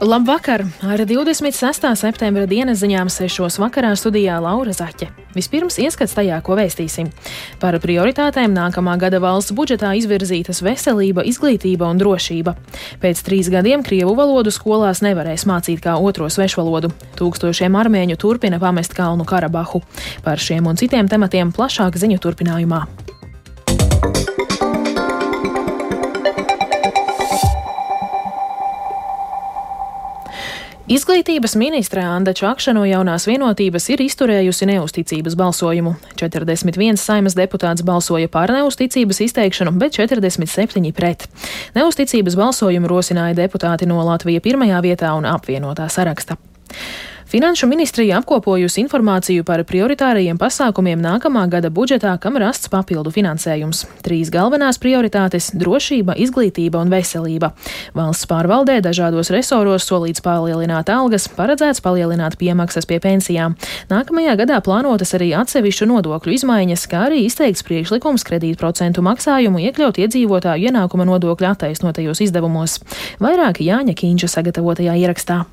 Labvakar! Ar 26. septembra dienas ziņām 6. vakarā studijā Laura Zaķe. Vispirms ieskats tajā, ko vēstīsim. Par prioritātēm nākamā gada valsts budžetā izvirzītas veselība, izglītība un drošība. Pēc trīs gadiem krievu valodu skolās nevarēs mācīt kā otro svešvalodu. Tūkstošiem armēņu turpina pamest Kalnu Karabahu. Par šiem un citiem tematiem plašāk ziņu turpinājumā. Izglītības ministre Anna Čakša no jaunās vienotības ir izturējusi neusticības balsojumu. 41 saimas deputāts balsoja par neusticības izteikšanu, bet 47 pret. Neusticības balsojumu rosināja deputāti no Latvijas pirmajā vietā un apvienotā saraksta. Finanšu ministrija apkopojusi informāciju par prioritārajiem pasākumiem nākamā gada budžetā, kam rasts papildu finansējums. Trīs galvenās prioritātes - drošība, izglītība un veselība. Valsts pārvaldē dažādos resoros solīts palielināt algas, paredzēts palielināt piemaksas pie pensijām. Nākamajā gadā plānotas arī atsevišķu nodokļu izmaiņas, kā arī izteikts priekšlikums kredītprocentu maksājumu iekļaut iedzīvotāju ienākuma nodokļu attaisnotajos izdevumos. Vairāk Jāņa Kīņša sagatavotajā ierakstā.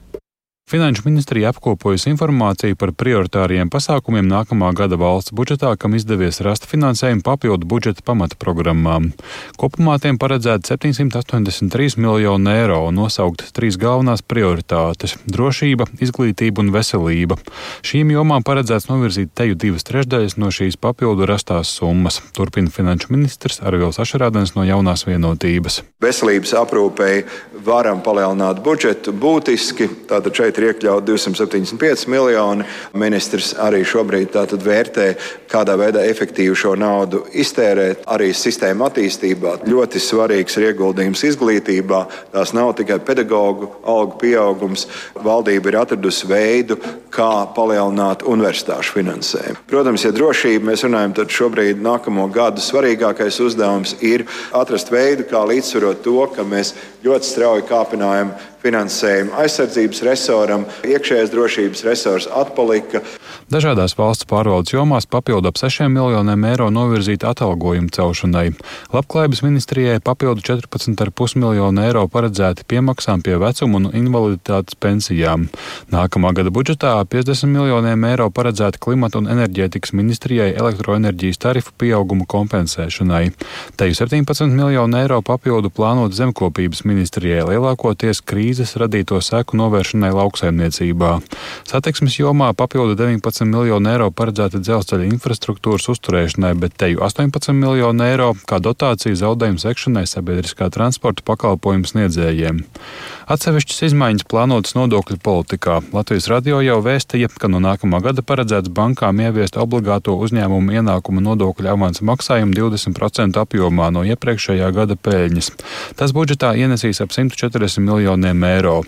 Finanšu ministrija apkopojusi informāciju par prioritāriem pasākumiem nākamā gada valsts budžetā, kam izdevies rast finansējumu papildu budžeta pamata programmām. Kopumā tiem paredzēta 783 miljonu eiro un nosaukt trīs galvenās prioritātes - drošība, izglītība un veselība. Šīm jomām paredzēts novirzīt teju divas trešdaļas no šīs papildu rastās summas, turpina finanšu ministrs Arvils Ašarādens no jaunās vienotības. Veselības aprūpei varam palielināt budžetu būtiski. Tātad šeit ir iekļauts 275 miljoni. Ministrs arī šobrīd vērtē, kādā veidā efektīvi šo naudu iztērēt. Arī sistēma attīstībā ļoti svarīgs ir ieguldījums izglītībā. Tās nav tikai pedagoģu algu pieaugums. Valdība ir atradusi veidu, kā palielināt universitāšu finansējumu. Protams, ja drošība mēs runājam, tad šobrīd nākamo gadu svarīgākais uzdevums ir atrast veidu, kā līdzsvarot to, ka mēs ļoti strauji kāpinājam finansējumu aizsardzības resoram, iekšējās drošības resurs atpalika. Dažādās valsts pārvaldes jomās papildu ap 6 miljoniem eiro novirzīta atalgojuma celšanai. Labklājības ministrijai papildu 14,5 miljonu eiro paredzēti piemaksām pie vecuma un invaliditātes pensijām. Nākamā gada budžetā 50 miljoniem eiro paredzēti klimata un enerģētikas ministrijai elektroenerģijas tarifu pieauguma kompensēšanai. Te 17 miljonu eiro papildu plānot zemkopības ministrijai lielākoties krīzes radīto seku novēršanai lauksaimniecībā. Satiksmes jomā papildu 19 15 miljonu eiro paredzēta dzelzceļa infrastruktūras uzturēšanai, bet teju 18 miljonu eiro kā dotācija zaudējumu sekšanai sabiedriskā transporta pakalpojumu sniedzējiem. Atsevišķas izmaiņas plānotas nodokļu politikā. Latvijas radio jau vēstīja, ka no nākamā gada paredzēts bankām ieviest obligāto uzņēmumu ienākuma nodokļu avansa maksājumu 20% apjomā no iepriekšējā gada peļņas. Tas budžetā ienesīs ap 140 miljoniem eiro.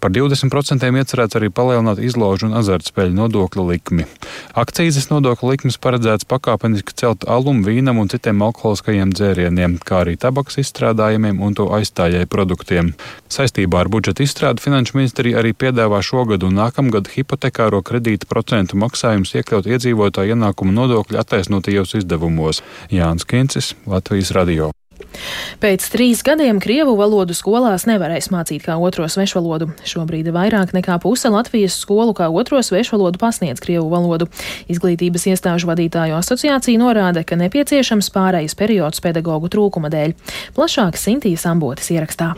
Par 20% iecerēts arī palielināt izložu un azartspēļu nodokļu likmi. Akcīzes nodokļu likmes paredzēts pakāpeniski celt alumu, vīnam un citiem alkoholiskajiem dzērieniem, kā arī tabaks izstrādājumiem un to aizstājēju produktiem. Saistībā ar budžeta izstrādi Finanšu ministrija arī piedāvā šogad un nākamgad hipotekāro kredītu procentu maksājumus iekļaut iedzīvotāju ienākumu nodokļu attaisnotajos izdevumos. Jānis Kincis, Latvijas radio. Pēc trīs gadiem krievu valodu skolās nevarēs mācīt kā otro svešvalodu. Šobrīd vairāk nekā puse Latvijas skolu kā otro svešvalodu pasniedz krievu valodu. Izglītības iestāžu vadītāju asociācija norāda, ka nepieciešams pārējais periods pedagoģu trūkuma dēļ. Plašāk Sintīs Ambotis ierakstā.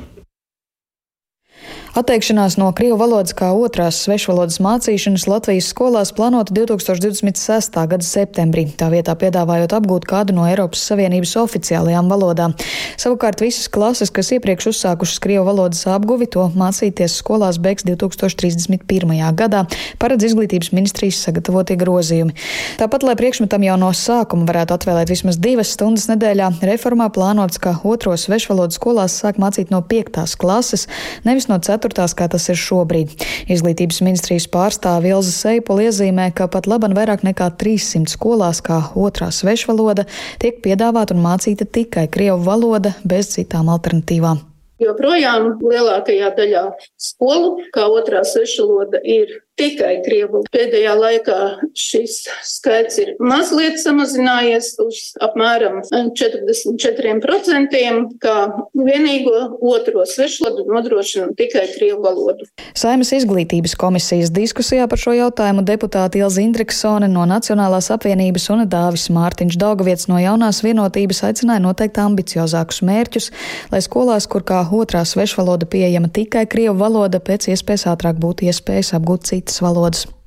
Atteikšanās no krievu valodas kā otrās svešvalodas mācīšanas Latvijas skolās plānota 2026. gada septembrī, tā vietā piedāvājot apgūt kādu no Eiropas Savienības oficiālajām valodām. Savukārt visas klases, kas iepriekš uzsākušas krievu valodas apguvi, to mācīties skolās beigs 2031. gadā, paredz izglītības ministrijas sagatavotie grozījumi. Tāpat, lai priekšmetam jau no sākuma varētu atvēlēt vismaz divas stundas nedēļā, reformā plānots, ka otro svešvalodu skolās sāk mācīt no piektās klases, nevis no ceturtās ceturtās, kā tas ir šobrīd. Izglītības ministrijas pārstāve Ilza Seipola iezīmē, ka pat laban vairāk nekā 300 skolās kā otrā svešvaloda tiek piedāvāta un mācīta tikai krievu valoda bez citām alternatīvām. Joprojām lielākajā daļā skolu, kā otrā svešvaloda, ir tikai krievu. Pēdējā laikā šis skaits ir mazliet samazinājies uz apmēram 44%, kā vienīgo otro svešvalodu nodrošina tikai krievu valodu. Saimas izglītības komisijas diskusijā par šo jautājumu deputāti Ilza Indriksone no Nacionālās apvienības un Dāvis Mārtiņš Daugavietis no jaunās vienotības aicināja noteikt ambiciozākus mērķus, lai skolās, kur kā otrā svešvaloda pieejama tikai krievu valoda, pēc iespējas ātrāk būtu iespējas apgūt citas valodas.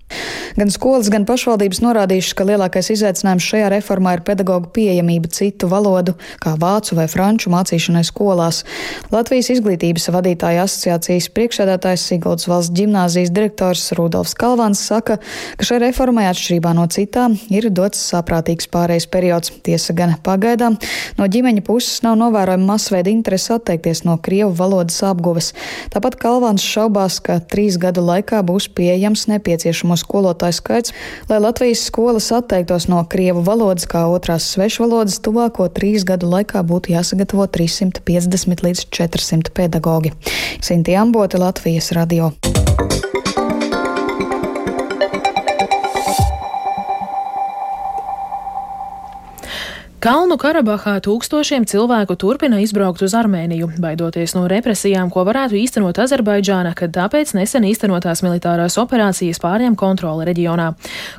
Gan skolas, gan pašvaldības norādījušas, ka lielākais izaicinājums šajā reformā ir pedagoģu pieejamība citu valodu, kā vācu vai franču mācīšanai skolās. Latvijas izglītības vadītāja asociācijas priekšsēdētājs Siguldas valsts ģimnāzijas direktors Rudolfs Kalvans saka, ka šai reformai atšķirībā no citām ir dots saprātīgs pārējais periods. Tiesa gan pagaidām no ģimeņa puses nav novērojama masveida interese atteikties no krievu valodas apguves. Tāpat Kalvans šaubās, ka trīs gadu laikā būs pieejams nepieciešamos skolotāju skaits, lai Latvijas skolas atteiktos no krievu valodas kā otrās svešvalodas, tuvāko trīs gadu laikā būtu jāsagatavo 350 līdz 400 pedagoģi. Sinti Ambote, Latvijas radio. Kalnu Karabahā tūkstošiem cilvēku turpina izbraukt uz Armēniju, baidoties no represijām, ko varētu īstenot Azerbaidžāna, kad tāpēc nesen īstenotās militārās operācijas pārņem kontroli reģionā.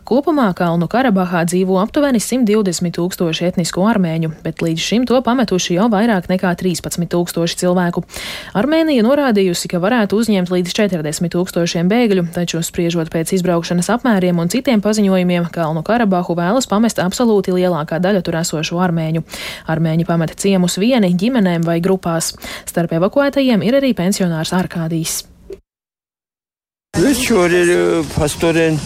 Kopumā Kalnu Karabahā dzīvo aptuveni 120 tūkstoši etnisko armēņu, bet līdz šim to pametuši jau vairāk nekā 13 tūkstoši cilvēku. Armēnija norādījusi, ka varētu uzņemt līdz 40 tūkstošiem bēgļu, taču spriežot pēc izbraukšanas apmēriem un citiem paziņojumiem, Kalnu Karabahu vēlas pamest absolūti lielākā daļa tur esošo tūkstošu armēņu. Armēņi pameta ciemus vieni, ģimenēm vai grupās. Starp evakuētajiem ir arī pensionārs Arkādijs. Večer pastoren,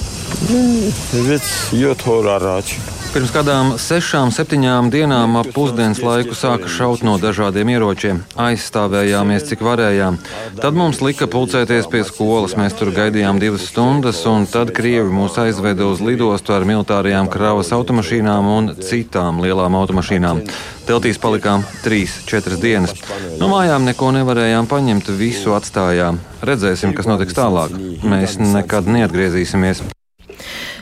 vec jūt horārāči. Pirms kādām sešām, septiņām dienām ap pusdienas laiku sāka šaut no dažādiem ieročiem. Aizstāvējāmies, cik varējām. Tad mums lika pulcēties pie skolas. Mēs tur gaidījām divas stundas, un tad Krievi mūs aizveda uz lidostu ar militārajām kravas automašīnām un citām lielām automašīnām. Teltīs palikām trīs, četras dienas. No mājām neko nevarējām paņemt, visu atstājām. Redzēsim, kas notiks tālāk. Mēs nekad neatgriezīsimies.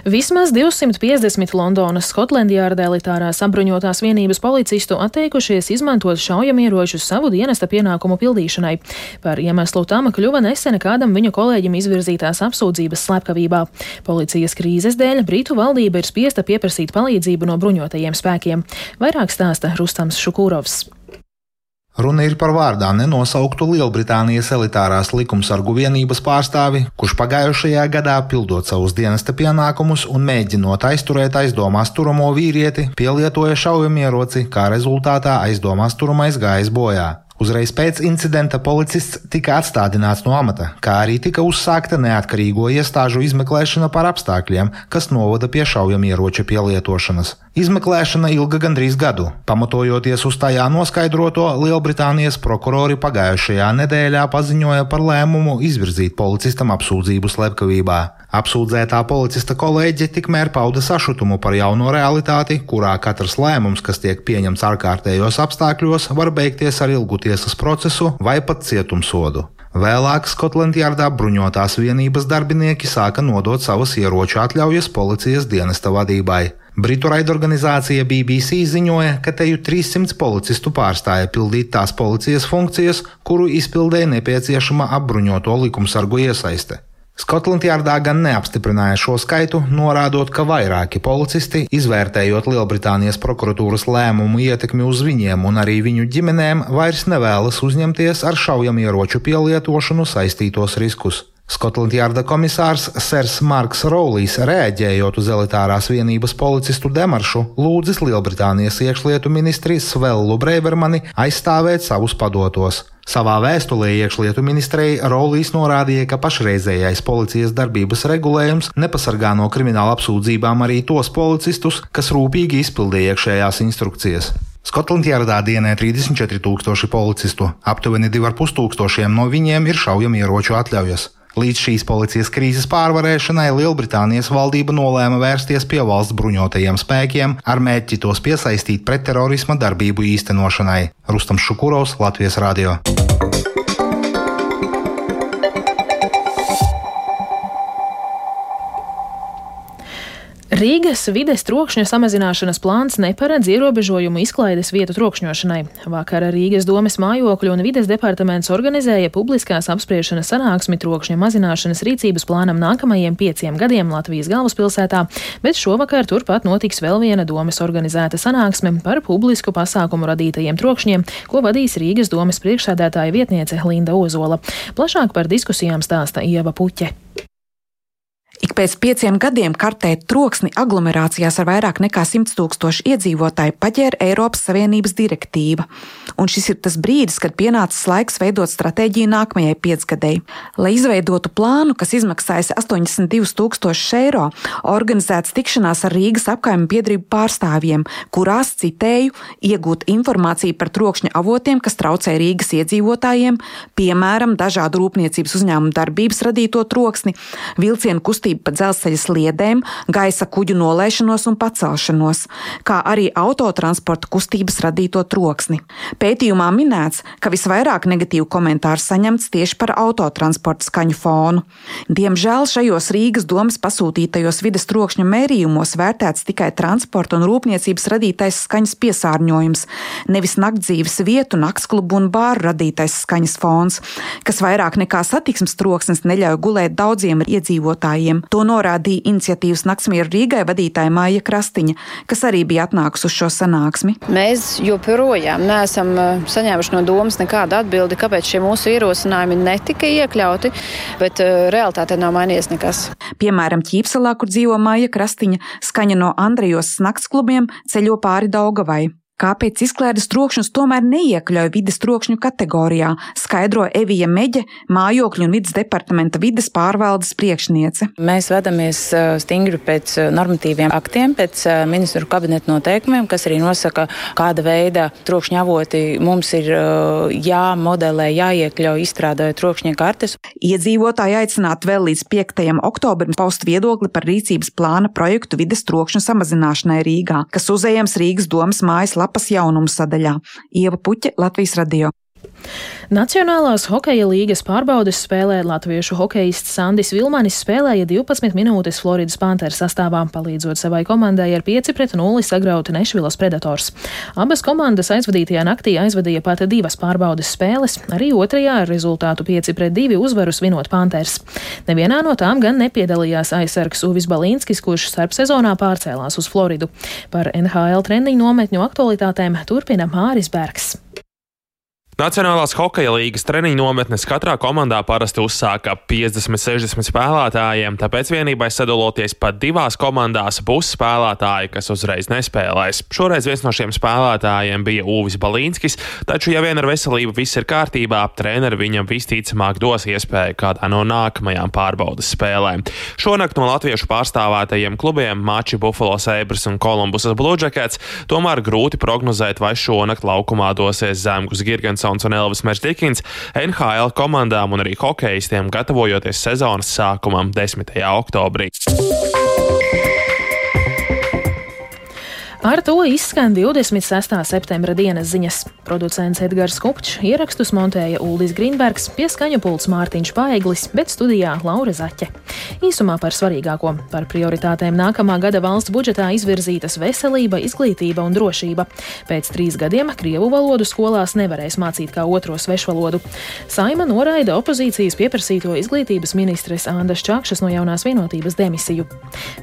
Vismaz 250 Londonas Skotlandjārda elitārās apbruņotās vienības policistu atteikušies izmantot šaujamieročus savu dienesta pienākumu pildīšanai. Par iemeslu tam kļuva nesena kādam viņu kolēģim izvirzītās apsūdzības slepkavībā. Policijas krīzes dēļ Britu valdība ir spiesta pieprasīt palīdzību no bruņotajiem spēkiem. Vairāk stāsta Rustams Šukūrovs. Runa ir par vārdā nenosauktu Lielbritānijas elitārās likumsargu vienības pārstāvi, kurš pagājušajā gadā, pildot savus dienesta pienākumus un mēģinot aizturēt aizdomās turamo vīrieti, pielietoja šaujamieroci, kā rezultātā aizdomās turamais gājis bojā. Uzreiz pēc incidenta policists tika atstādināts no amata, kā arī tika uzsākta neatkarīgo iestāžu izmeklēšana par apstākļiem, kas novada pie šaujamieroča pielietošanas. Izmeklēšana ilga gandrīz gadu, pamatojoties uz tajā noskaidroto, Lielbritānijas prokurori pagājušajā nedēļā paziņoja par lēmumu izvirzīt policistam apsūdzību slepkavībā. Apsūdzētā policista kolēģe tikmēr pauda sašutumu par jauno realitāti, kurā katrs lēmums, kas tiek pieņemts ārkārtējos apstākļos, var beigties ar ilgu tiesas procesu vai pat cietumsodu. Vēlāk Skotlandjārdā bruņotās vienības darbinieki sāka nodot savas ieroču atļaujas policijas dienesta vadībai. Britu raidorganizācija BBC ziņoja, ka teju 300 policistu pārstāja pildīt tās policijas funkcijas, kuru izpildēja nepieciešama apbruņoto likumsargu iesaiste. Skotlandjārdā gan neapstiprināja šo skaitu, norādot, ka vairāki policisti, izvērtējot Lielbritānijas prokuratūras lēmumu ietekmi uz viņiem un arī viņu ģimenēm, vairs nevēlas uzņemties ar šaujamieroču pielietošanu saistītos riskus. Skotlandjārda komisārs Sers Marks Rowlijs, reaģējot uz elitārās vienības policistu demaršu, lūdzis Lielbritānijas iekšlietu ministri Svellu Breivermani aizstāvēt savus padotos. Savā vēstulē iekšlietu ministrija Rolīs norādīja, ka pašreizējais policijas darbības regulējums nepasargā no krimināla apsūdzībām arī tos policistus, kas rūpīgi izpildīja iekšējās instrukcijas. Skotlandjārdā dienē 34 tūkstoši policistu, aptuveni 2,5 tūkstošiem no viņiem ir šaujamieroču atļaujas. Līdz šīs policijas krīzes pārvarēšanai Lielbritānijas valdība nolēma vērsties pie valsts bruņotajiem spēkiem ar mērķi tos piesaistīt pretterorisma darbību īstenošanai. Rustam Šukurovs, Latvijas Radio. Rīgas vides trokšņa samazināšanas plāns neparedz ierobežojumu izklaides vietu trokšņošanai. Vakar Rīgas domes mājokļu un vides departaments organizēja publiskās apspriešanas sanāksmi trokšņa mazināšanas rīcības plānam nākamajiem pieciem gadiem Latvijas galvaspilsētā, bet šovakar turpat notiks vēl viena domes organizēta sanāksme par publisku pasākumu radītajiem trokšņiem, ko vadīs Rīgas domes priekšsēdētāja vietniece Linda Ozola. Plašāk par diskusijām stāsta Ieva Puķe. Pēc pieciem gadiem kartēt troksni aglomerācijās ar vairāk nekā 100 tūkstošu iedzīvotāju paģēra Eiropas Savienības direktīva. Un šis ir tas brīdis, kad pienācis laiks veidot stratēģiju nākamajai piecgadēji. Lai izveidotu plānu, kas izmaksājas 82 tūkstošus eiro, organizēts tikšanās ar Rīgas apkaimē biedrību pārstāvjiem, kurās, citēju, iegūt informāciju par trokšņa avotiem, kas traucē Rīgas iedzīvotājiem, piemēram, dažādu rūpniecības uzņēmumu darbības radīto troksni, vilcienu kustību pa dzelzceļa sliedēm, gaisa kuģu nolaišanos un pacelšanos, kā arī autotransporta kustības radīto troksni. Pētījumā minēts, ka visvairāk negatīvu komentāru saņemts tieši par autotransporta skaņu fonu. Diemžēl šajos Rīgas domas pasūtītajos vides trokšņa mērījumos vērtēts tikai transporta un rūpniecības radītais skaņas piesārņojums, nevis naktdzīves vietu, naktsklubu un bāru radītais skaņas fons, kas vairāk nekā satiksmes troksnis neļauj gulēt daudziem iedzīvotājiem gadiem. To norādīja iniciatīvas Naktsmieru Rīgai vadītāja Māja Krastiņa, kas arī bija atnākusi uz šo sanāksmi. Mēs joprojām neesam uh, saņēmuši no domas nekādu atbildi, kāpēc šie mūsu ierosinājumi netika iekļauti, bet uh, realitātē nav mainījies nekas. Piemēram, Ķīpselā, kur dzīvo Māja Krastiņa, skaņa no Andrejos naktsklubiem ceļo pāri Daugavai. Kāpēc izklaides trokšņus tomēr neiekļauj vides trokšņu kategorijā, skaidro Evija Meģe, mājokļu un vidas departamenta vides pārvaldes priekšniece. Mēs vedamies stingri pēc normatīviem aktiem, pēc ministru kabineta noteikumiem, kas arī nosaka, kāda veida trokšņa avoti mums ir jāmodelē, jāiekļauj, izstrādājot trokšņa kartes. Iedzīvotāji aicinātu vēl līdz 5. oktobrim paust viedokli par rīcības plāna projektu vides trokšņu samazināšanai Rīgā, kas uzējams Rīgas domas mājas lapā lapas jaunumu sadaļā. Ieva Puķe, Latvijas radio. Nacionālās hokeja līgas pārbaudes spēlē latviešu hokejists Sandis Vilmanis spēlēja 12 minūtes Floridas Panthers sastāvā, palīdzot savai komandai ar 5 pret 0 sagrauti Nešvilas Predators. Abas komandas aizvadītajā naktī aizvadīja pat divas pārbaudes spēles, arī otrajā ar rezultātu 5 pret 2 uzvaru svinot Panthers. Nevienā no tām gan nepiedalījās aizsargs Uvis Balīnskis, kurš starp sezonā pārcēlās uz Floridu. Par NHL treniņu nometņu aktualitātēm turpina Māris Bergs. Nacionālās hokeja līgas treniņu nometnes katrā komandā parasti uzsāka 50-60 spēlētājiem, tāpēc vienībai sadaloties pat divās komandās būs spēlētāji, kas uzreiz nespēlēs. Šoreiz viens no šiem spēlētājiem bija Uvis Balīnskis, taču, ja vien ar veselību viss ir kārtībā, treneri viņam visticamāk dos iespēju kādā no nākamajām pārbaudas spēlēm. Šonakt no latviešu pārstāvētajiem klubiem Mači Buffalo Sabres un Kolumbusas Blue Jackets tomēr grūti prognozēt, vai šonakt laukumā dosies Zemgus Girgans Džeksons un Elvis Mersdikins NHL komandām un arī hokeistiem gatavojoties sezonas sākumam 10. oktobrī. Ar to izskan 26. septembra dienas ziņas. Producents Edgars Kupčs ierakstus montēja Uldis Grīnbergs, pieskaņu pults Mārtiņš Paeglis, bet studijā Laura Zaķe. Īsumā par svarīgāko - par prioritātēm nākamā gada valsts budžetā izvirzītas veselība, izglītība un drošība. Pēc trīs gadiem Krievu valodu skolās nevarēs mācīt kā otro svešvalodu. Saima noraida opozīcijas pieprasīto izglītības ministres Andas Čakšas no jaunās vienotības demisiju.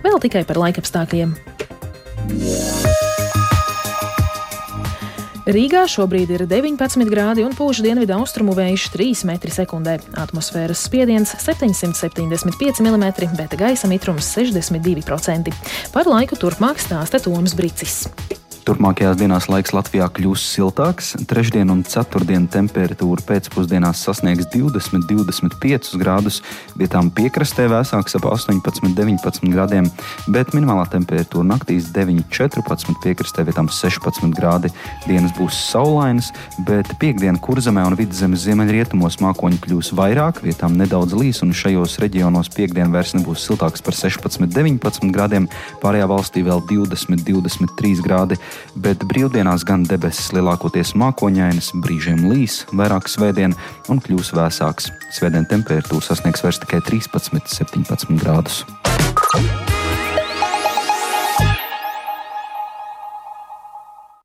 Vēl tikai par laikapstākļiem. Rīgā šobrīd ir 19 grādi un pūš dienvidu austrumu vējš 3 m2. Atmosfēras spiediens 775 mm, bet gaisa mitrums 62%. Par laiku turpmāk stāsta Toms Bricis. Turpmākajās dienās laiks Latvijā kļūs siltāks. Trešdien un ceturtdien temperatūra pēcpusdienās sasniegs 20, 25 grādus, vietām piekrastē vēsāks ap 18, 19 grādiem, bet minimālā temperatūra naktīs 9, 14, piekrastē vietām 16 grādi. Dienas būs saulainas, bet piekdiena kurzemē un vidzemes ziemeļrietumos mākoņi kļūs vairāk, vietām nedaudz līs, un šajos reģionos piekdiena vairs nebūs siltāks par 16, 19 grādiem, pārējā valstī vēl 20, 23 grādi bet brīvdienās gan debesis lielākoties mākoņainas, brīžiem līs, vairāk svētdien un kļūs vēsāks. Svētdien temperatūra sasniegs vairs tikai 13, 17 grādus.